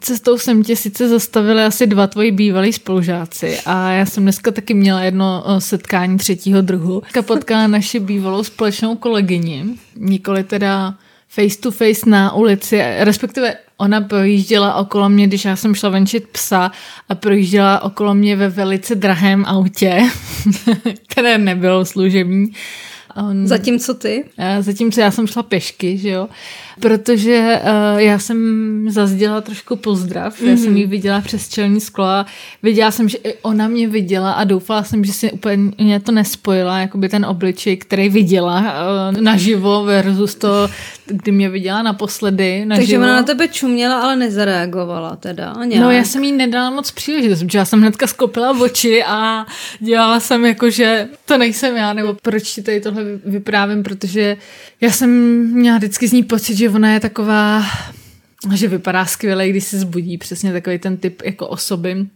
cestou jsem tě sice zastavili asi dva tvoji bývalí spolužáci a já jsem dneska taky měla jedno setkání třetího druhu. Potkala naši bývalou společnou kolegyni, nikoli teda face to face na ulici, respektive ona projížděla okolo mě, když já jsem šla venčit psa a projížděla okolo mě ve velice drahém autě, které nebylo služební. On, zatímco ty? Zatímco já jsem šla pešky, že jo protože uh, já jsem zazděla trošku pozdrav, mm-hmm. já jsem mhm. ji viděla přes čelní sklo a viděla jsem, že i ona mě viděla a doufala jsem, že si úplně to nespojila, jakoby ten obličej, který viděla uh, naživo versus to, kdy mě viděla naposledy naživo. Takže ona na tebe čuměla, ale nezareagovala teda nějak. No já jsem jí nedala moc příležitost, protože já jsem hnedka skopila oči a dělala jsem jako, že to nejsem já, nebo proč ti tady tohle vyprávím, protože já jsem měla vždycky z ní pocit, že ona je taková, že vypadá skvěle, když se zbudí, přesně takový ten typ jako osoby.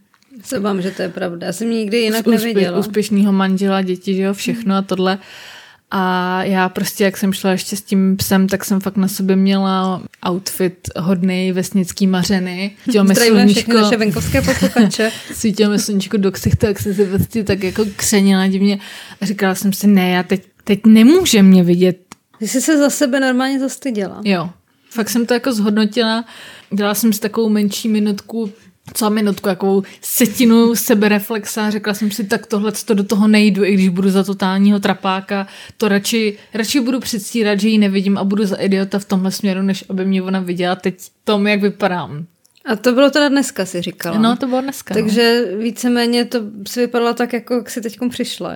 Se vám, že to je pravda. Já jsem nikdy jinak Úspě, neviděla. Úspěšného manžela, děti, že jo, všechno a tohle. A já prostě, jak jsem šla ještě s tím psem, tak jsem fakt na sobě měla outfit hodný vesnický mařeny. Zdravíme všechny naše venkovské posluchače. Svítilo mi sluníčko do ksichtu, tak jsem se vlastně tak jako křenila divně. A říkala jsem si, ne, já teď, teď nemůže mě vidět ty jsi se za sebe normálně zastyděla. Jo. Fakt jsem to jako zhodnotila. Dělala jsem si takovou menší minutku, co minutku, jakou setinu sebereflexa a řekla jsem si, tak tohle to do toho nejdu, i když budu za totálního trapáka, to radši, radši budu předstírat, že ji nevidím a budu za idiota v tomhle směru, než aby mě ona viděla teď tom, jak vypadám. A to bylo teda dneska, si říkala. No, to bylo dneska. No. Takže no. víceméně to si vypadalo tak, jako jak si teď přišla.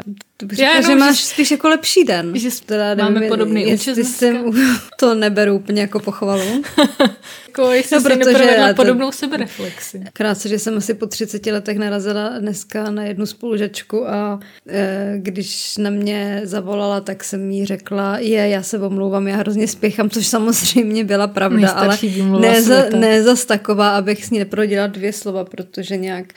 Říkala, že máš že, spíš jako lepší den. Že teda máme nevím, podobný účest To neberu úplně jako pochvalu. jako jestli no, protože na podobnou sebereflexi. Krátce, že jsem asi po 30 letech narazila dneska na jednu spolužačku a e, když na mě zavolala, tak jsem jí řekla, je, já se omlouvám, já hrozně spěchám, což samozřejmě byla pravda, ale ne, za, ne zas taková, abych s ní neprodělala dvě slova, protože nějak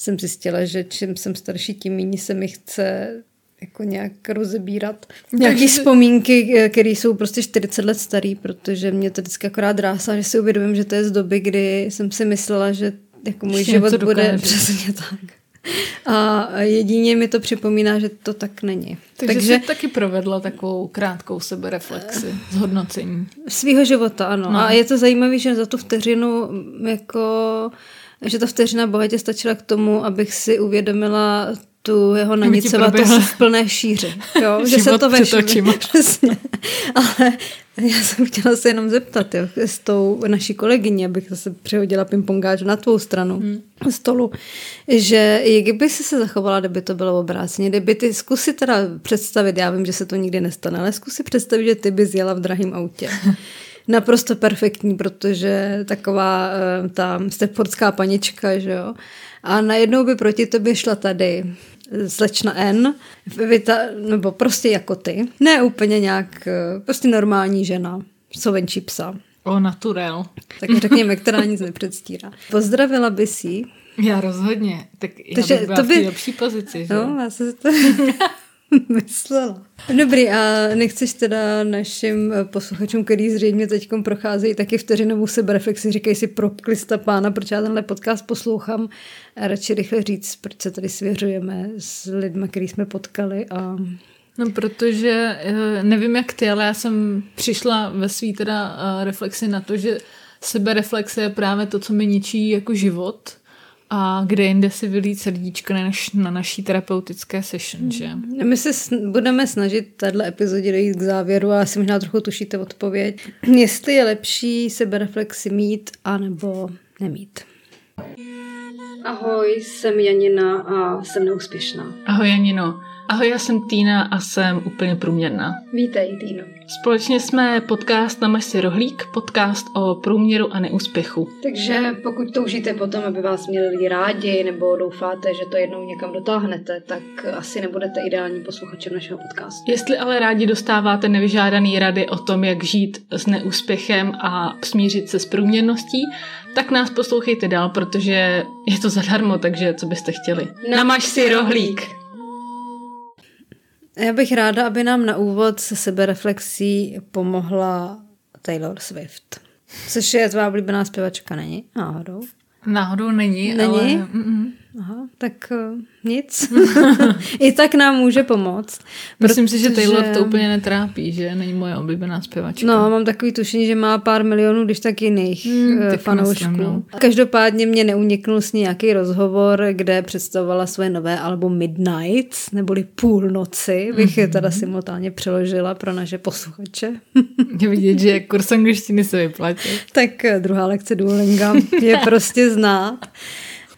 jsem zjistila, že čím jsem starší, tím méně se mi chce jako nějak rozebírat. Nějaké vzpomínky, eh, které jsou prostě 40 let starý, protože mě to vždycky akorát drásá, že si uvědomím, že to je z doby, kdy jsem si myslela, že jako můj Ještě život bude přesně tak. A jedině mi to připomíná, že to tak není. Takže, Takže jsi taky provedla takovou krátkou sebereflexi, zhodnocení. Svýho života, ano. No. A je to zajímavé, že za tu vteřinu jako že ta vteřina bohatě stačila k tomu, abych si uvědomila tu jeho nanicovat to v plné šíři. Jo? že se to vešlo. Přesně. Ale já jsem chtěla se jenom zeptat jo, s tou naší kolegyní, abych zase přihodila pingpongáč na tvou stranu hmm. stolu, že jak by si se zachovala, kdyby to bylo obráceně, kdyby ty zkusy teda představit, já vím, že se to nikdy nestane, ale zkusy představit, že ty bys jela v drahém autě. Naprosto perfektní, protože taková eh, ta stefordská panička, že jo. A najednou by proti tobě šla tady slečna N, vyta, nebo prostě jako ty. Ne úplně nějak, eh, prostě normální žena, co venčí psa. O, naturel. Tak řekněme, která nic nepředstírá. Pozdravila by si Já rozhodně. Tak já Takže bych byla to by... v lepší pozici, že? No, já se to... myslela. Dobrý, a nechceš teda našim posluchačům, který zřejmě teď procházejí taky vteřinovou sebereflexi, říkají si proklista pána, proč já tenhle podcast poslouchám a radši rychle říct, proč se tady svěřujeme s lidmi, který jsme potkali a No, protože eh, nevím jak ty, ale já jsem přišla ve svý teda eh, reflexi na to, že sebereflexe je právě to, co mi ničí jako život a kde jinde si vylít srdíčko než na naší terapeutické session, že? My se budeme snažit tato epizodě dojít k závěru a asi možná trochu tušíte odpověď. Jestli je lepší sebereflexy mít anebo nemít. Ahoj, jsem Janina a jsem neúspěšná. Ahoj Janino. Ahoj, já jsem Týna a jsem úplně průměrná. Vítej, Týno. Společně jsme podcast na si rohlík, podcast o průměru a neúspěchu. Takže pokud toužíte potom, aby vás měli lidi rádi, nebo doufáte, že to jednou někam dotáhnete, tak asi nebudete ideální posluchačem našeho podcastu. Jestli ale rádi dostáváte nevyžádaný rady o tom, jak žít s neúspěchem a smířit se s průměrností, tak nás poslouchejte dál, protože je to zadarmo, takže co byste chtěli. Namaž si rohlík. Já bych ráda, aby nám na úvod se sebereflexí pomohla Taylor Swift. Což je tvá oblíbená zpěvačka, není? Náhodou. Náhodou není, Není? ale... Mm-mm. Aha, tak uh, nic. I tak nám může pomoct. Myslím si, že Taylor to úplně netrápí, že není moje oblíbená zpěvačka. No, mám takový tušení, že má pár milionů, když tak jiných Hmm, tak fanoušků. myslím, no. Každopádně mě neuniknul s ní nějaký rozhovor, kde představovala svoje nové album Midnight, neboli Půlnoci, bych je Mhm. teda simultánně přeložila pro naše posluchače. Je vidět, že kurz angličtiny se vyplatí. tak eh, druhá lekce Duolinga je prostě znát.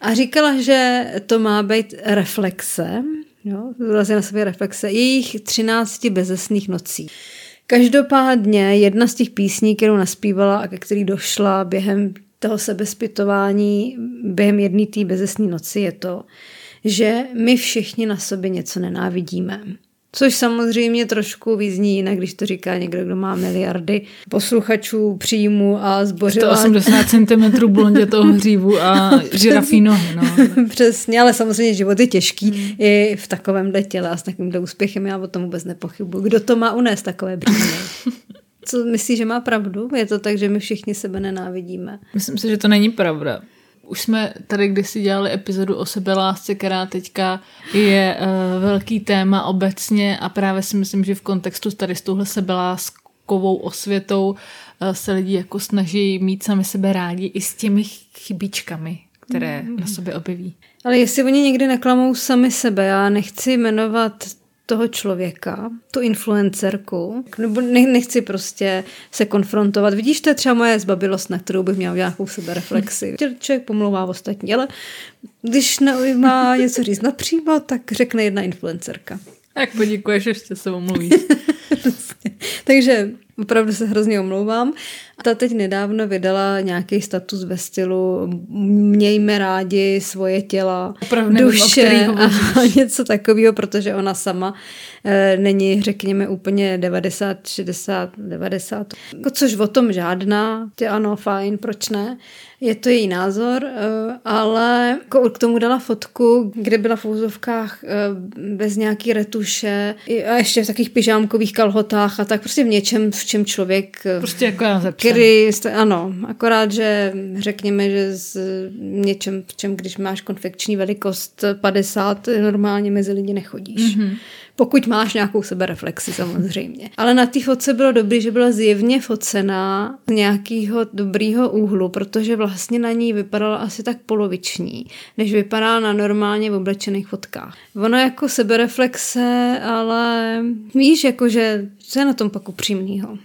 A říkala, že to má být reflexe, jo, vlastně na sobě reflexe, jejich 13 bezesných nocí. Každopádně jedna z těch písní, kterou naspívala a ke který došla během toho sebezpytování, během jedné té bezesné noci je to, že my všichni na sobě něco nenávidíme. Což samozřejmě trošku vyzní jinak, když to říká někdo, kdo má miliardy posluchačů, příjmu a zbořila 180 cm blondě toho hřívu a žirafí nohy. No. Přesně, ale samozřejmě život je těžký hmm. i v takovémhle těle a s takovýmhle úspěchem, já o tom vůbec nepochybuji. Kdo to má unést takové břímě? Co myslíš, že má pravdu? Je to tak, že my všichni sebe nenávidíme. Myslím si, že to není pravda. Už jsme tady kdysi dělali epizodu o sebelásce, která teďka je uh, velký téma obecně a právě si myslím, že v kontextu tady s touhle sebeláskovou osvětou uh, se lidi jako snaží mít sami sebe rádi i s těmi chybičkami, které mm. na sobě objeví. Ale jestli oni někdy neklamou sami sebe, já nechci jmenovat toho člověka, tu influencerku, nebo nechci prostě se konfrontovat. Vidíš, to je třeba moje zbabilost, na kterou bych měla nějakou sebereflexi. Člověk pomlouvá ostatní, ale když má něco říct napřímo, tak řekne jedna influencerka. Jak poděkuješ, ještě se omluvíš. Takže opravdu se hrozně omlouvám. Ta teď nedávno vydala nějaký status ve stylu mějme rádi svoje těla, Opravdu duše nevím, o a něco takového, protože ona sama není, řekněme, úplně 90, 60, 90. Jako což o tom žádná, tě ano, fajn, proč ne? Je to její názor, e, ale jako k tomu dala fotku, kde byla v úzovkách e, bez nějaký retuše a ještě v takových pyžámkových kalhotách a tak prostě v něčem, v čem člověk... Prostě jako já který, ano, akorát, že řekněme, že s něčem, v čem, když máš konfekční velikost 50, normálně mezi lidi nechodíš. Mm-hmm. Pokud máš nějakou sebereflexi samozřejmě. Ale na té fotce bylo dobrý, že byla zjevně focená z nějakého dobrýho úhlu, protože vlastně na ní vypadala asi tak poloviční, než vypadá na normálně v oblečených fotkách. Ono jako sebereflexe, ale víš, jakože co je na tom pak upřímnýho?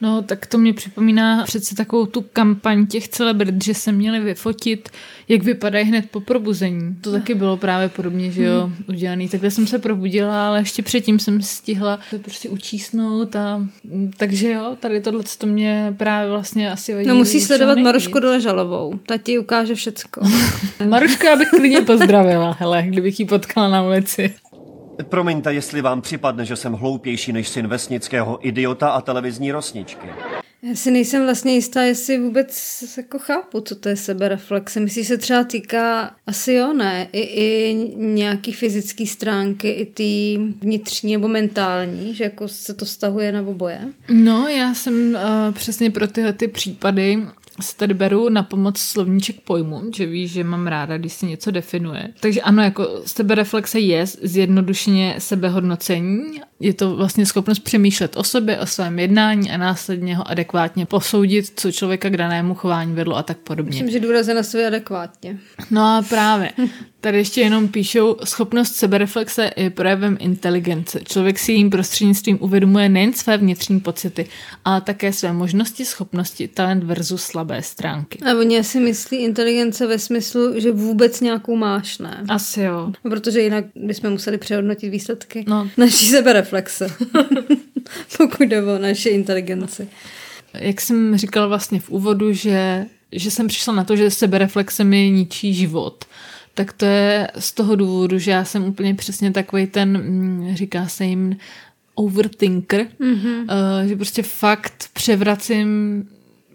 No, tak to mě připomíná přece takovou tu kampaň těch celebrit, že se měli vyfotit, jak vypadají hned po probuzení. To taky bylo právě podobně, že jo, hmm. udělaný. Takhle jsem se probudila, ale ještě předtím jsem stihla to prostě učísnout a takže jo, tady tohle to mě právě vlastně asi vadí. No musí sledovat Marušku Doležalovou, ta ti ukáže všecko. Marušku já bych klidně pozdravila, hele, kdybych ji potkala na ulici. Promiňte, jestli vám připadne, že jsem hloupější než syn vesnického idiota a televizní rosničky. Já si nejsem vlastně jistá, jestli vůbec jako chápu, co to je sebereflexe. Myslíš, se třeba týká, asi jo, ne, i, i nějaký fyzický stránky, i ty vnitřní nebo mentální, že jako se to stahuje na oboje? No, já jsem uh, přesně pro tyhle ty případy se tady beru na pomoc slovníček pojmu, že víš, že mám ráda, když si něco definuje. Takže ano, jako sebereflexe je zjednodušeně sebehodnocení. Je to vlastně schopnost přemýšlet o sobě, o svém jednání a následně ho adekvátně posoudit, co člověka k danému chování vedlo a tak podobně. Myslím, že důraz je na sobě adekvátně. No a právě. Tady ještě jenom píšou, schopnost sebereflexe je projevem inteligence. Člověk si jím prostřednictvím uvědomuje nejen své vnitřní pocity, ale také své možnosti, schopnosti, talent versus slabé stránky. A oni si myslí inteligence ve smyslu, že vůbec nějakou máš, ne? Asi jo. Protože jinak bychom museli přehodnotit výsledky no. naší sebereflexe. Pokud jde o naše inteligenci. Jak jsem říkala vlastně v úvodu, že, že jsem přišla na to, že sebereflexe mi ničí život tak to je z toho důvodu, že já jsem úplně přesně takový ten, říká se jim overthinker, mm-hmm. že prostě fakt převracím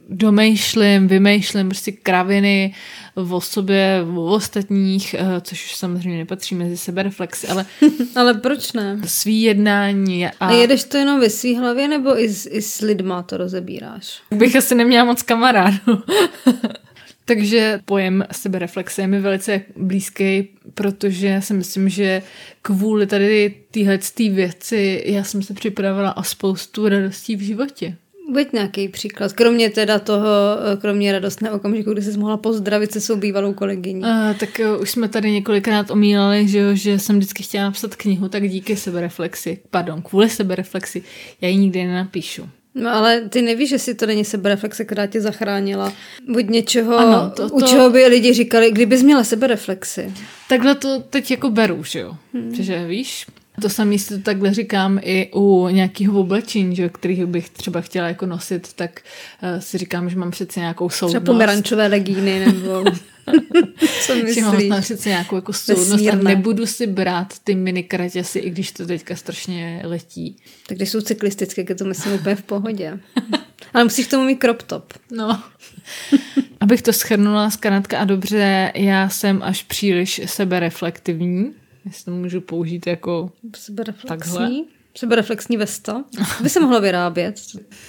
domýšlím, vymýšlím prostě kraviny o sobě, o ostatních, eh, což už samozřejmě nepatří mezi sebereflexy, ale... ale proč ne? Svý jednání a... A jedeš to jenom ve svý hlavě, nebo i s, i s lidma to rozebíráš? Bych asi neměla moc kamarádů. Takže pojem sebereflexe je mi velice blízký, protože si myslím, že kvůli tady téhle věci já jsem se připravila o spoustu radostí v životě. Buď nějaký příklad, kromě teda toho, kromě radostného okamžiku, kdy jsi mohla pozdravit se svou bývalou kolegyní. Uh, tak uh, už jsme tady několikrát omílali, že, že jsem vždycky chtěla napsat knihu, tak díky sebereflexi, pardon, kvůli sebereflexi, já ji nikdy nenapíšu. No ale ty nevíš, že si to není sebereflexe, která tě zachránila. Buď něčeho, ano, to, to... u čeho by lidi říkali, kdybys měla sebereflexi. Takhle to teď jako beru, že jo. Hmm. Že víš, to samé si to takhle říkám i u nějakého oblečení, že, který bych třeba chtěla jako nosit, tak uh, si říkám, že mám přece nějakou soudnost. Třeba pomerančové legíny nebo... Co myslíš? Mám přece nějakou jako soudnost a nebudu si brát ty mini kraťasy, i když to teďka strašně letí. Tak když jsou cyklistické, tak to myslím úplně v pohodě. Ale musíš k tomu mít crop top. No. Abych to schrnula zkrátka a dobře, já jsem až příliš sebereflektivní jestli to můžu použít jako takhle. Sebereflexní vesta. By se mohla vyrábět.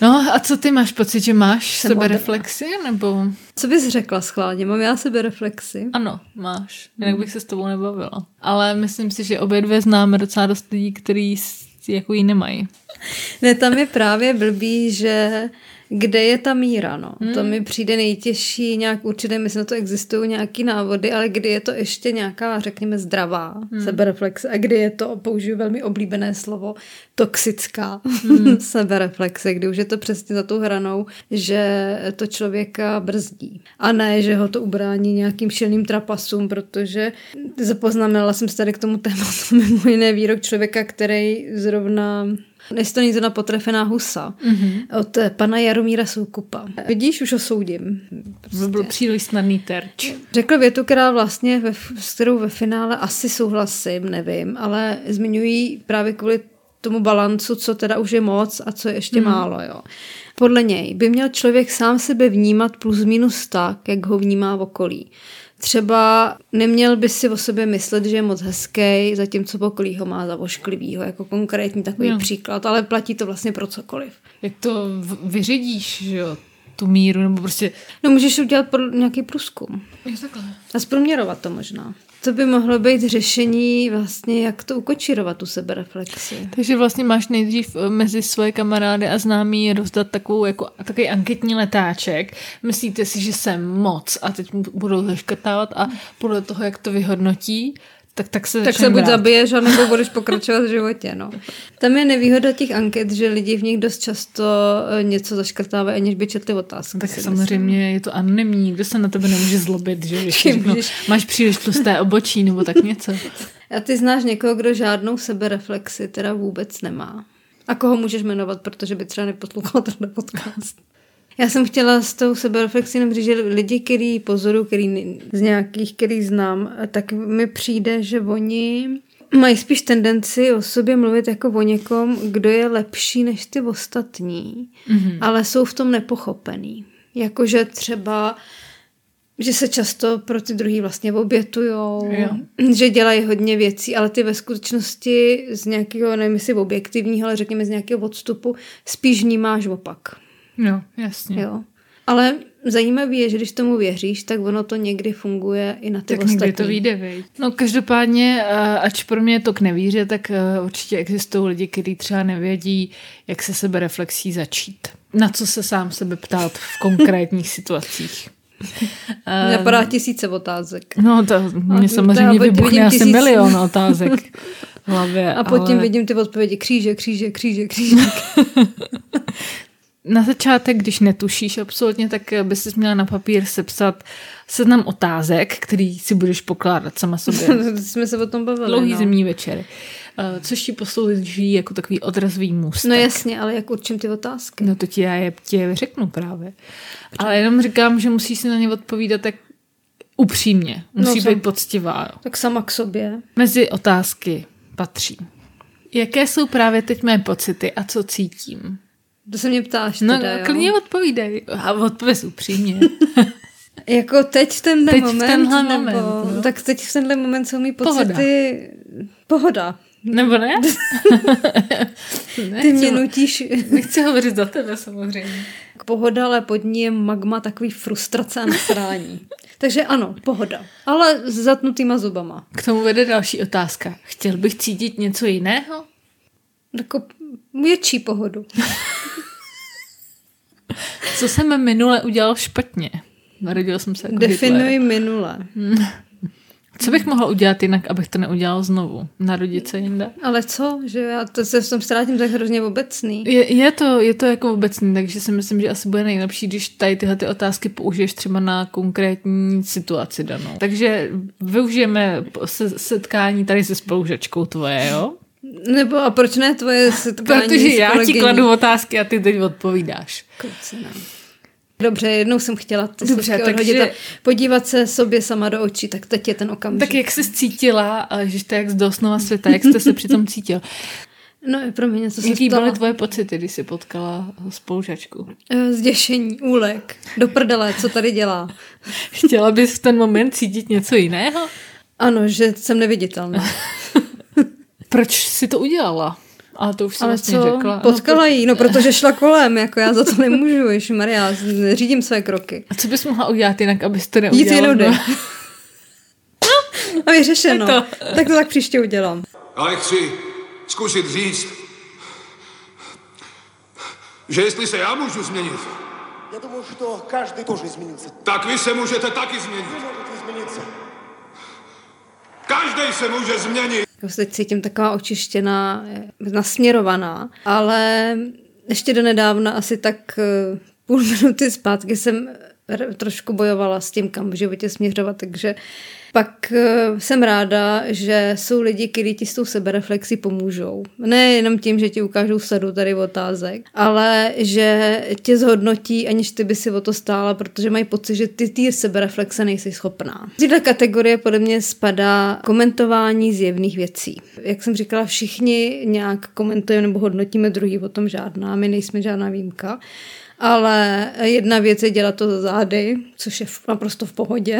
No a co ty máš pocit, že máš Jsem sebereflexi? Nebo... Co bys řekla schválně? Mám já sebereflexi? Ano, máš. Jinak hmm. bych se s tobou nebavila. Ale myslím si, že obě dvě známe docela dost lidí, kteří jako ji nemají. Ne, tam je právě blbý, že kde je ta míra, no. Hmm. To mi přijde nejtěžší, nějak určitě, myslím, že to existují nějaký návody, ale kdy je to ještě nějaká, řekněme, zdravá hmm. sebereflexe a kdy je to, použiju velmi oblíbené slovo, toxická hmm. sebereflexe, kdy už je to přesně za tou hranou, že to člověka brzdí. A ne, že ho to ubrání nějakým šilným trapasům, protože zapoznamenala jsem se tady k tomu tématu mimo jiné výrok člověka, který zrovna Nestojí to na potrefená husa mm-hmm. od pana Jaromíra Soukupa. Vidíš, už ho soudím. Prostě. To byl příliš snadný terč. Řekl větu, která vlastně, ve, s kterou ve finále asi souhlasím, nevím, ale zmiňují právě kvůli tomu balancu, co teda už je moc a co je ještě mm. málo. Jo. Podle něj by měl člověk sám sebe vnímat plus minus tak, jak ho vnímá v okolí. Třeba neměl by si o sobě myslet, že je moc hezký, zatímco okolí ho má za vošklivýho, jako konkrétní takový no. příklad, ale platí to vlastně pro cokoliv. Jak to vyředíš, že jo? Tu míru, nebo prostě... No můžeš udělat pro nějaký průzkum. Takhle. A zproměrovat to možná. To by mohlo být řešení vlastně, jak to ukočírovat, tu sebereflexi. Takže vlastně máš nejdřív eh, mezi svoje kamarády a známí rozdat takovou, jako, takový anketní letáček. Myslíte si, že jsem moc a teď budou zaškrtávat a podle toho, jak to vyhodnotí, tak, tak se, tak se buď zabiješ, nebo budeš pokračovat v životě. No. Tam je nevýhoda těch anket, že lidi v nich dost často eh, něco zaškrtávají, aniž by četli otázky. Tak samozřejmě myslím. je to anonymní, nikdo se na tebe nemůže zlobit, že řeknu, máš příliš tlusté obočí nebo tak něco. A ty znáš někoho, kdo žádnou sebereflexi teda vůbec nemá. A koho můžeš jmenovat, protože by třeba neposlouchal tenhle podcast. Já jsem chtěla s tou sebereflexí jenom říct, že lidi, který pozoru, který z nějakých, který znám, tak mi přijde, že oni mají spíš tendenci o sobě mluvit jako o někom, kdo je lepší než ty ostatní, mm-hmm. ale jsou v tom nepochopený. Jakože třeba že se často pro ty druhý vlastně obětujou, jo. že dělají hodně věcí, ale ty ve skutečnosti z nějakého, nevím jestli objektivního, ale řekněme z nějakého odstupu, spíš vnímáš opak. Jo, jasně. Jo. Ale zajímavé je, že když tomu věříš, tak ono to někdy funguje i na ty tak ostatní. Tak to vyjde, vej. No každopádně, ač pro mě to k nevíře, tak eh, určitě existují lidi, kteří třeba nevědí, jak se sebe reflexí začít. Na co se sám sebe ptát v konkrétních situacích. Napadá tisíce otázek. No to mě samozřejmě vybuchne asi tisíc... milion otázek v hlavě. A potom ale... vidím ty odpovědi kříže, kříže, kříže, kříže. na začátek, když netušíš absolutně, tak bys si měla na papír sepsat seznam otázek, který si budeš pokládat sama sobě. jsme se o tom bavili. Dlouhý no. zimní večer. Uh, což ti poslouží jako takový odrazový můstek. No jasně, ale jak určím ty otázky? No to ti já je, ti je řeknu právě. Protože... Ale jenom říkám, že musíš si na ně odpovídat tak upřímně. Musí no, být poctivá. Tak sama k sobě. Mezi otázky patří. Jaké jsou právě teď mé pocity a co cítím? To se mě ptáš No, teda, jo? klidně odpovídej. A odpověz upřímně. Jako teď v tenhle Teď v moment, tenhle nebo, moment, no. tak teď v tenhle moment jsou mi Pohoda. pocity... Pohoda. Nebo ne? ne Ty mě nutíš Nechci hovořit za tebe samozřejmě. k pohoda, ale pod ní je magma takový frustrace a nasrání. Takže ano, pohoda. Ale s zatnutýma zubama. K tomu vede další otázka. Chtěl bych cítit něco jiného? Jako větší pohodu. Co jsem minule udělal špatně? Narodil jsem se jako Definuji Hitler. minule. Co bych mohla udělat jinak, abych to neudělal znovu? Narodit se jinde? Ale co? Že já to se v tom ztrátím tak hrozně obecný. Je, je, to, je to jako obecný, takže si myslím, že asi bude nejlepší, když tady tyhle ty otázky použiješ třeba na konkrétní situaci danou. Takže využijeme se, setkání tady se spolužačkou tvoje, jo? Nebo a proč ne tvoje setkání Protože já ti kladu otázky a ty teď odpovídáš. Kluci, no. Dobře, jednou jsem chtěla ty Dobře, takže- a podívat se sobě sama do očí, tak teď je ten okamžik. Tak jak jsi cítila, a že jste jak z dosnova světa, jak jste se přitom cítil? No, pro mě něco se Jaký byly tvoje pocity, když jsi potkala spolužačku? Eh, Zděšení, úlek, do prdele, co tady dělá. Chtěla bys v ten moment cítit něco jiného? Ano, že jsem neviditelná. Proč jsi to udělala? A to už jsem Ale vlastně co? řekla. Potkala jí, no protože šla kolem, jako já za to nemůžu, Maria, řídím své kroky. A co bys mohla udělat jinak, abys to Jít neudělala? jinou jde. znovu? A vyřešeno. Tak Tak to tak příště udělám. Ale chci zkusit říct, že jestli se já můžu změnit, Я думаю, что каждый тоже изменится. tak vy se můžete taky změnit. Вы можете измениться. Každý se může změnit. Já se teď cítím taková očištěná, nasměrovaná, ale ještě do nedávna, asi tak eh, půl minuty zpátky jsem trošku bojovala s tím, kam v životě směřovat, takže pak eh, jsem ráda, že jsou lidi, kteří ti s tou sebereflexí pomůžou. Ne jenom tím, že ti ukážou sadu tady otázek, ale že tě zhodnotí, aniž ty by si o to stála, protože mají pocit, že ty ty sebereflexe nejsi schopná. Této kategorie podle mě spadá komentování zjevných věcí. Jak jsem říkala, všichni nějak komentujeme nebo hodnotíme druhý, o tom žádná, my nejsme žádná výjimka. Ale jedna věc je dělat to za zády, což je naprosto v pohodě.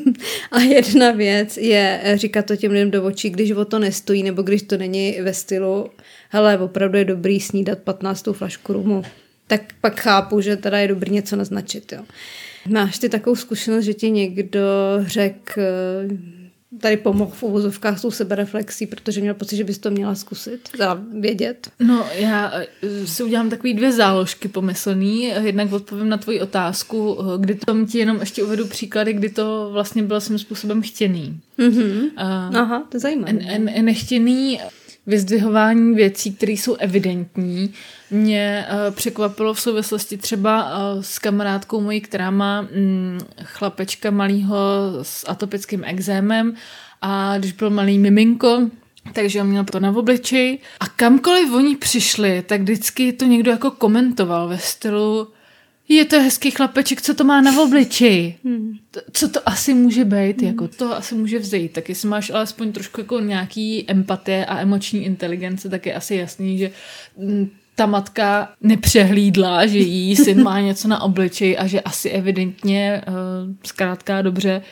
a jedna věc je říkat to těm lidem do očí, když o to nestojí, nebo když to není ve stylu, hele, opravdu je dobrý snídat 15. flašku rumu. Tak pak chápu, že teda je dobrý něco naznačit. Jo. Máš ty takovou zkušenost, že ti někdo řekl, tady pomohl v uvozovkách s tou sebereflexí, protože měl pocit, že bys to měla zkusit, teda vědět. No, já eh, si udělám takový dvě záložky pomyslný. Jednak odpovím na tvoji otázku, eh, kdy tam ti jenom ještě uvedu příklady, kdy to vlastně bylo svým způsobem chtěný. Mm-hmm. Uh, Aha, to je zajímavé. n- n- nechtěný vyzdvihování věcí, které jsou evidentní, mě uh, překvapilo v souvislosti třeba uh, s kamarádkou mojí, která má mm, chlapečka malýho s atopickým exémem. A když byl malý miminko, takže on měl to na obliči a kamkoliv oni přišli, tak vždycky to někdo jako komentoval ve stylu je to hezký chlapeček, co to má na obliči? Hmm. Co to asi může být? Hmm. Jako to asi může vzít. Tak jestli máš alespoň trošku jako nějaký empatie a emoční inteligence, tak je asi jasný, že mm, ta matka nepřehlídla, že jí syn má něco na obliči a že asi evidentně, uh, zkrátka dobře,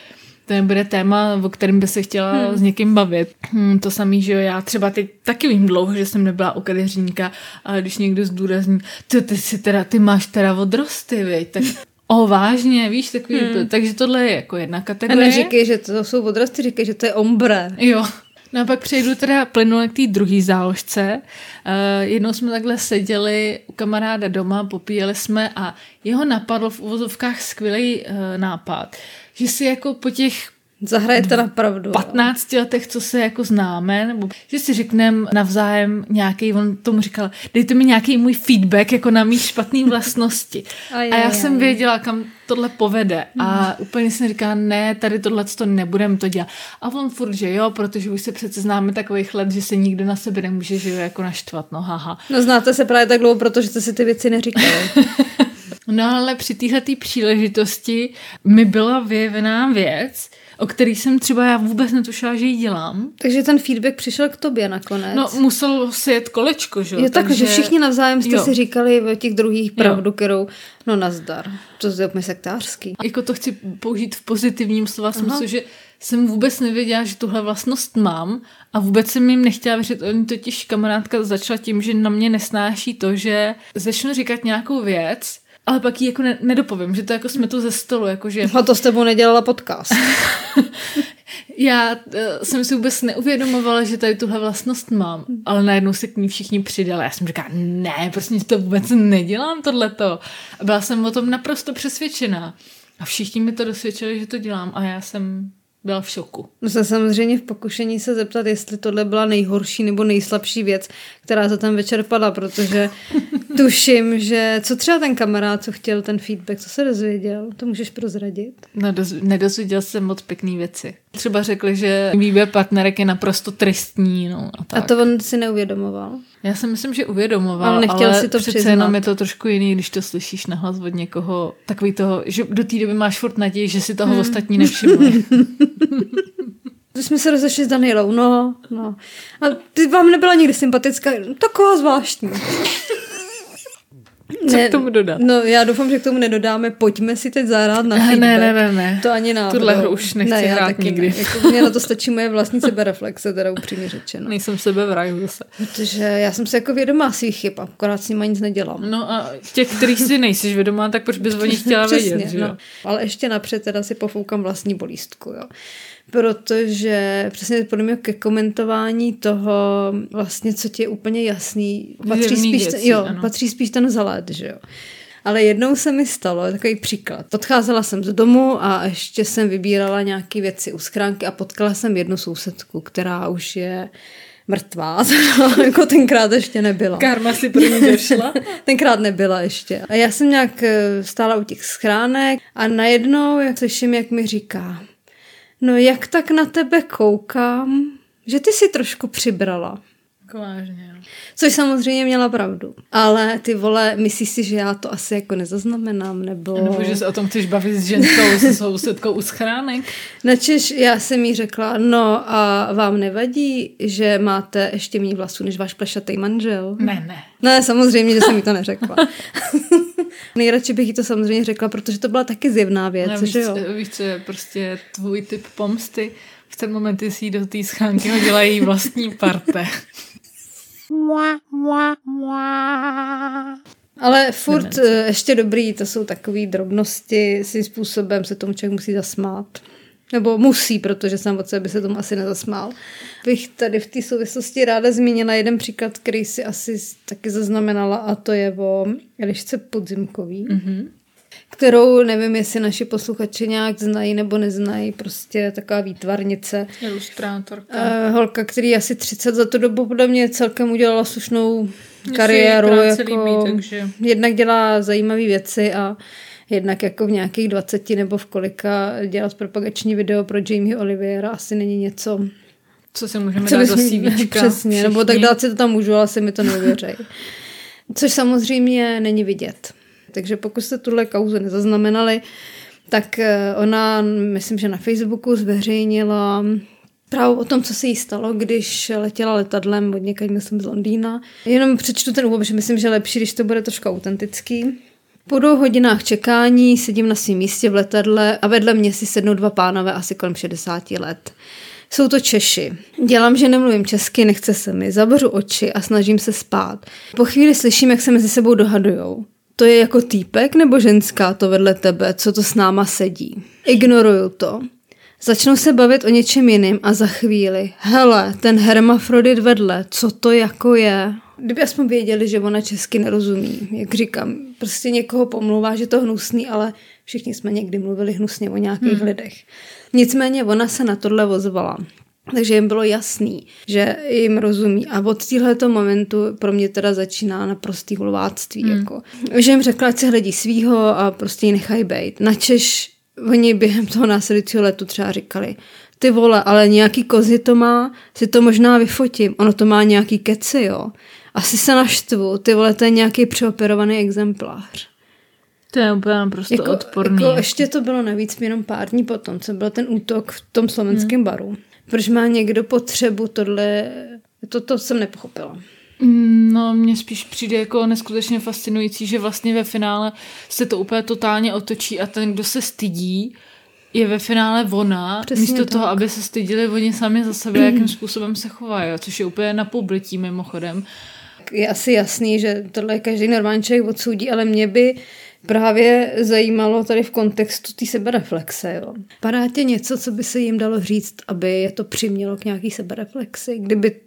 to nebude téma, o kterém by se chtěla hmm. s někým bavit. Hmm, to samý, že jo, já třeba teď taky vím dlouho, že jsem nebyla u kadeřníka, ale když někdo zdůrazní, ty, ty, si teda, ty máš teda odrosty, viď? tak o, vážně, víš, takový, hmm. takže tohle je jako jedna A kategorie. neříkej, že to jsou odrasty, říkej, že to je ombre. Jo. No a pak přejdu teda plynule k té druhé záložce. Uh, jednou jsme takhle seděli u kamaráda doma, popíjeli jsme a jeho napadl v uvozovkách skvělý uh, nápad, že si jako po těch Zahrajete na pravdu. jo. 15 letech, co se jako známe, nebo že si řekneme navzájem nějaký, on tomu říkal, dejte mi nějaký můj feedback jako na mý špatný vlastnosti. Aj, a já aj, jsem aj. věděla, kam tohle povede. A úplně jsem říkala, ne, tady tohle to nebudem to dělat. A on furt, že jo, protože už se přece známe takových let, že se nikdo na sebe nemůže, že jo, jako naštvat, no haha. No znáte se právě tak dlouho, protože jste si ty věci neříkali. No ale při téhle příležitosti mi byla vyjevená věc, o který jsem třeba já vůbec netušila, že ji dělám. Takže ten feedback přišel k tobě nakonec. No, musel si jet kolečko, že jo? tak, takže... že všichni navzájem jste jo. si říkali o těch druhých pravdu, jo. kterou, no nazdar, to je úplně sektářský. Jako to chci použít v pozitivním slova smyslu, že jsem vůbec nevěděla, že tuhle vlastnost mám a vůbec jsem jim nechtěla věřit. Oni totiž kamarádka začala tím, že na mě nesnáší to, že začnu říkat nějakou věc, ale pak ji jako ne- nedopovím, že to jako jsme tu ze stolu. Jako že... A to s tebou nedělala podcast. Já uh, jsem si vůbec neuvědomovala, že tady tuhle vlastnost mám, ale najednou se k ní všichni přidali. Já jsem říkala, ne, prostě to vůbec nedělám tohleto. A byla jsem o tom naprosto přesvědčená. A všichni mi to dosvědčili, že to dělám a já jsem byla v šoku. No jsem samozřejmě v pokušení se zeptat, jestli tohle byla nejhorší nebo nejslabší věc, která za ten večer padla, protože tuším, že co třeba ten kamarád, co chtěl ten feedback, co se dozvěděl, to můžeš prozradit? No, nedozvěděl jsem moc pěkný věci. Třeba řekli, že výběr partnerek je naprosto tristní. No, a, tak. a to on si neuvědomoval? Já si myslím, že uvědomoval, ale, nechtěl ale si to přece přiznat. jenom je to trošku jiný, když to slyšíš nahlas od někoho, takový toho, že do té doby máš furt naději, že si toho hmm. ostatní nevšimli. Jsme se rozešli s Danielou, no, no. A ty vám nebyla nikdy sympatická, taková zvláštní. Co ne, k tomu dodat? No já doufám, že k tomu nedodáme. Pojďme si teď zahrát na feedback. Ne, ne, ne, ne. To ani na Tuhle hru už nechci ne, hrát nikdy. Ne. Jako mě na to stačí moje vlastní sebereflexe, teda upřímně řečeno. Nejsem sebevrah zase. Protože já jsem se jako vědomá svých chyb, akorát s nimi nic nedělám. No a těch, kterých si nejsi vědomá, tak proč bys o nich chtěla Přesně, vědět, že? No. Ale ještě napřed teda si pofoukám vlastní bolístku, jo protože přesně podle mě ke komentování toho vlastně, co ti je úplně jasný, patří spíš, věcí, jo, patří spíš ten zalet, že jo. Ale jednou se mi stalo, takový příklad. Odcházela jsem z domu a ještě jsem vybírala nějaké věci u schránky a potkala jsem jednu sousedku, která už je mrtvá, jako tenkrát ještě nebyla. Karma si pro ní došla? tenkrát nebyla ještě. A já jsem nějak eh, stála u těch schránek a najednou, jak slyším, jak mi říká, No jak tak na tebe koukám, že ty si trošku přibrala. Jako vážně, jo. Což samozřejmě měla pravdu. Ale ty vole, myslíš si, že já to asi jako nezaznamenám, nebo... Nebo že se o tom chceš bavit s ženskou, se sousedkou u schránek? Načež já jsem jí řekla, no a vám nevadí, že máte ještě méně vlasů než váš plešatý manžel? Ne, ne. Ne, samozřejmě, že jsem mi to neřekla. Nejradši bych jí to samozřejmě řekla, protože to byla taky zjevná věc, no, víš, že jo? Víš, co je prostě tvůj typ pomsty? V ten moment si do té schánky hodila její vlastní parte. Mua, mua, mua. Ale furt Demenci. Eh, ještě dobrý, to jsou takové drobnosti, svým způsobem se tomu člověk musí zasmát. Nebo musí, protože sám od sebe by se tomu asi nezasmál. Bych tady v té souvislosti ráda zmínila jeden příklad, který si asi taky zaznamenala a to je o Elišce Podzimkový. Mm-hmm kterou nevím, jestli naši posluchači nějak znají nebo neznají, prostě taková výtvarnice. Ilustrátorka. Uh, holka, který asi 30 za tu dobu podle mě celkem udělala slušnou kariéru. Jako, líbí, takže... Jednak dělá zajímavé věci a jednak jako v nějakých 20 nebo v kolika dělat propagační video pro Jamie Oliviera asi není něco, co si můžeme co dát do CVčka. Přesně, všichni. nebo tak dát si to tam můžu, ale si mi to neuvěřej. Což samozřejmě není vidět. Takže pokud jste tuhle kauzu nezaznamenali, tak eh, ona, myslím, že na Facebooku zveřejnila Právě o tom, co se jí stalo, když letěla letadlem od někaď, myslím, z Londýna. Jenom přečtu ten úvod, že myslím, že lepší, když to bude trošku autentický. Po dvou hodinách čekání sedím na svém místě v letadle a vedle mě si sednou dva pánové asi kolem 60 let. Jsou to Češi. Dělám, že nemluvím česky, nechce se mi, zavřu oči a snažím se spát. Po chvíli slyším, jak se mezi sebou dohadujou. To je jako týpek nebo ženská to vedle tebe, co to s náma sedí. Ignoruju to. Začnou se bavit o něčem jiným a za chvíli, hele, ten hermafrodit vedle, co to jako je? Kdyby aspoň věděli, že ona česky nerozumí, jak říkám, prostě někoho pomluvá, že to hnusný, ale všichni jsme někdy mluvili hnusně o nějakých hmm. lidech. Nicméně ona se na tohle ozvala. Takže jim bylo jasný, že jim rozumí. A od této momentu pro mě teda začíná na prostý hulváctví. Hmm. Jako. Že jim řekla, ať se hledí svýho a prostě ji nechají bejt. Načež oni během toho následujícího letu třeba říkali, ty vole, ale nějaký kozy to má, si to možná vyfotím, ono to má nějaký keci, jo. Asi se naštvu, ty vole, to je nějaký přeoperovaný exemplář. To je úplně prostě jako, odporný. Jako ještě to bylo navíc jenom pár dní potom, co byl ten útok v tom slovenském hmm. baru. Proč má někdo potřebu tohle, to, to jsem nepochopila. No, mně spíš přijde jako neskutečně fascinující, že vlastně ve finále se to úplně totálně otočí a ten, kdo se stydí, je ve finále ona, Přesně místo tak. toho, aby se stydili oni sami za sebe, jakým způsobem se chovají, což je úplně na publití mimochodem. Je asi jasný, že tohle každý normální člověk odsoudí, ale mě by právě zajímalo tady v kontextu té sebereflexe. Jo. Padá tě něco, co by se jim dalo říct, aby je to přimělo k nějaký sebereflexi? Kdyby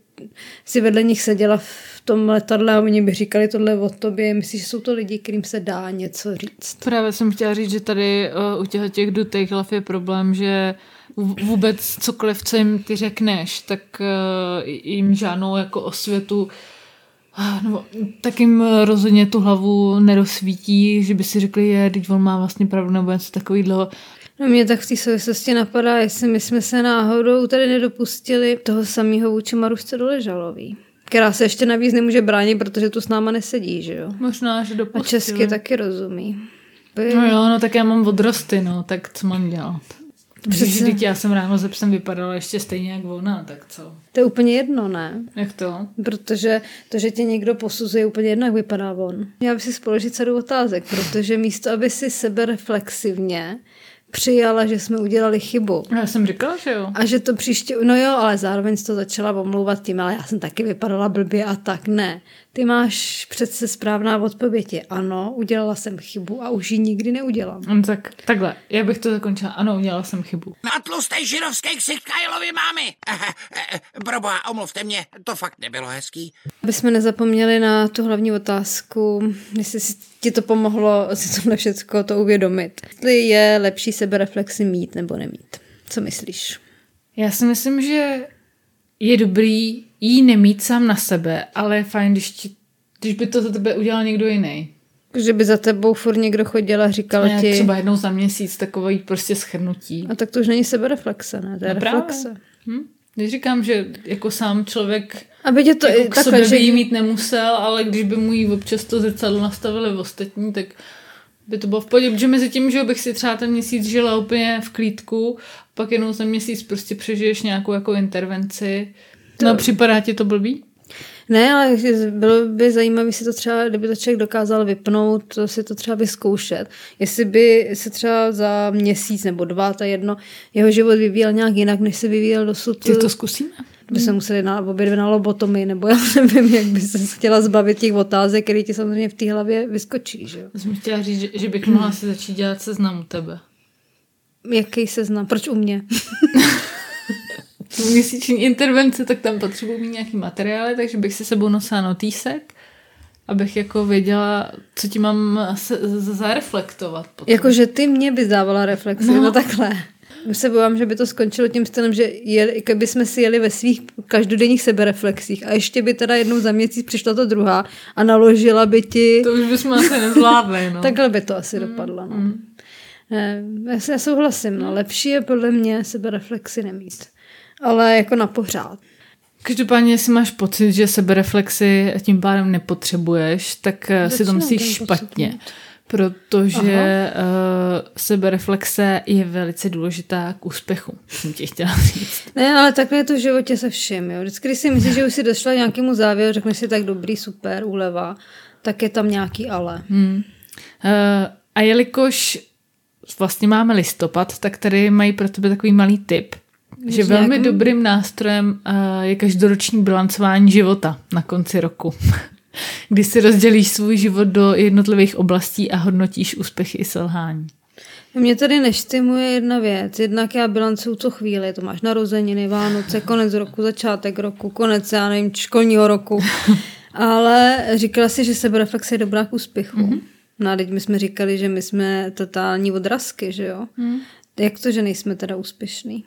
si vedle nich seděla v tom letadle a oni by říkali tohle o tobě. Myslíš, že jsou to lidi, kterým se dá něco říct? Právě jsem chtěla říct, že tady uh, u těch, těch Dutej je problém, že vůbec cokoliv, co jim ty řekneš, tak uh, jim žádnou jako osvětu No, tak jim rozhodně tu hlavu nerozsvítí, že by si řekli, je, teď on má vlastně pravdu, nebo něco takového. No mě tak v té souvislosti napadá, jestli my jsme se náhodou tady nedopustili toho samého vůči Marušce Doležalový která se ještě navíc nemůže bránit, protože tu s náma nesedí, že jo? Možná, že dopustili. A česky taky rozumí. By... No jo, no tak já mám odrosty, no, tak co mám dělat? Přesně. Když já jsem ráno ze psem vypadala ještě stejně jak ona, tak co? To je úplně jedno, ne? Jak to? Protože to, že tě někdo posuzuje, úplně jedno, jak vypadá on. Já bych si spoložit sadu otázek, protože místo, aby si sebe reflexivně přijala, že jsme udělali chybu. Já jsem říkala, že jo. A že to příště, no jo, ale zároveň to začala omlouvat tím, ale já jsem taky vypadala blbě a tak ne. Ty máš přece správná odpověď je ano, udělala jsem chybu a už ji nikdy neudělám. No, tak takhle, já bych to zakončila. Ano, udělala jsem chybu. Na tlusté žirovské ksich Kajlovi mámy. Proboha, omluvte mě, to fakt nebylo hezký. Aby jsme nezapomněli na tu hlavní otázku, jestli si ti to pomohlo si tohle všechno to uvědomit. Jestli je lepší sebereflexy mít nebo nemít. Co myslíš? Já si myslím, že je dobrý jí nemít sám na sebe, ale je fajn, když, ti, když by to za tebe udělal někdo jiný. Že by za tebou furt někdo chodil a říkal a ti... třeba jednou za měsíc takový prostě schrnutí. A tak to už není sebereflexe, ne? To je no reflexe. Hm? Když říkám, že jako sám člověk aby tě to, jako k takhle, sobě že... by jí mít nemusel, ale když by mu jí občas to zrcadlo nastavili v ostatní, tak by to bylo v pohodě, protože mezi tím, že bych si třeba ten měsíc žila úplně v klídku, pak jenom za měsíc prostě přežiješ nějakou jako intervenci. To... No, připadá ti to blbý? Ne, ale bylo by zajímavé si to třeba, kdyby to člověk dokázal vypnout, to si to třeba vyzkoušet. Jestli by se třeba za měsíc nebo dva, to jedno, jeho život vyvíjel nějak jinak, než se vyvíjel dosud. Ty to zkusíme? By se museli na, obě dvě na lobotomy, nebo já nevím, jak by se chtěla zbavit těch otázek, které ti samozřejmě v té hlavě vyskočí. Že jsem chtěla říct, že, že bych mohla si začít dělat seznam u tebe. Jaký seznam? Proč u mě? měsíční intervence, tak tam potřebuji mít nějaký materiály, takže bych si sebou nosila notýsek, abych jako věděla, co ti mám zareflektovat. Jakože ty mě bys dávala reflexy, no, no takhle. Se bojím, že by to skončilo tím stylem, že kdyby jsme si jeli ve svých každodenních sebereflexích a ještě by teda jednou za měsíc přišla ta druhá a naložila by ti... To už bychom asi nezvládli, no. Takhle by to asi mm, dopadlo, no. Mm. Já, já souhlasím, no. Lepší je podle mě sebereflexy nemít ale jako na pořád. Každopádně, jestli máš pocit, že sebereflexy tím pádem nepotřebuješ, tak Začínám eh, si to myslíš špatně. Protože uh, sebereflexe je velice důležitá k úspěchu, jsem ti chtěla říct. Ne, ale takhle je to v životě se vším. Jo. Vždycky, když si myslíš, že už si došla nějakému závěru, řekneš si tak dobrý, super, úleva, tak je tam nějaký ale. Hmm. Uh, a jelikož vlastně máme listopad, tak tady mají pro tebe takový malý tip že velmi dobrým nástrojem eh, je každoroční bilancování života na konci roku. Kdy si rozdělíš svůj život do jednotlivých oblastí a hodnotíš úspěchy i selhání. Mě tady neštimuje jedna věc. Jednak já bilancuju co chvíli. To máš narozeniny, Vánoce, konec roku, začátek roku, konec, já nevím, školního roku. Ale říkala si, že sebereflexe je dobrá k úspěchu. Mm-hmm. No a teď my jsme říkali, že my jsme totální odrazky, že jo? Mm. Jak to, že nejsme teda úspěšní?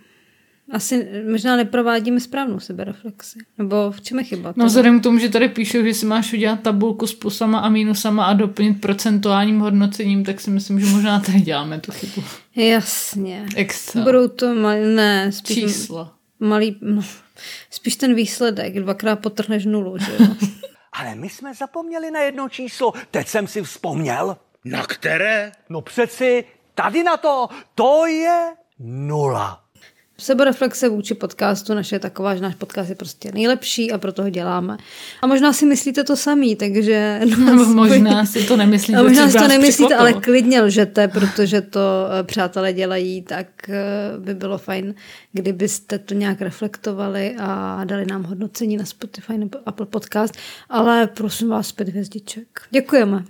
Asi možná neprovádíme správnou sebereflexi. Nebo v čem je chyba? No vzhledem k tomu, že tady píšou, že si máš udělat tabulku s plusama a mínusama a doplnit procentuálním hodnocením, tak si myslím, že možná tady děláme tu chybu. Jasně. Excel. Budou to malý, ne, spíš Čísla. Malý, no, spíš ten výsledek, dvakrát potrhneš nulu, že jo? Ale my jsme zapomněli na jedno číslo, teď jsem si vzpomněl. Na které? No přeci tady na to, to je nula. Sebereflexe vůči podcastu naše je taková, že náš podcast je prostě nejlepší a proto ho děláme. A možná si myslíte to samý, takže... No, možná si to nemyslíte. A možná si to nemyslíte, ale klidně lžete, protože to eh, přátelé dělají, tak eh, by bylo fajn, kdybyste to nějak reflektovali a dali nám hodnocení na Spotify nebo Apple Podcast, ale prosím vás, pět hvězdiček. Děkujeme.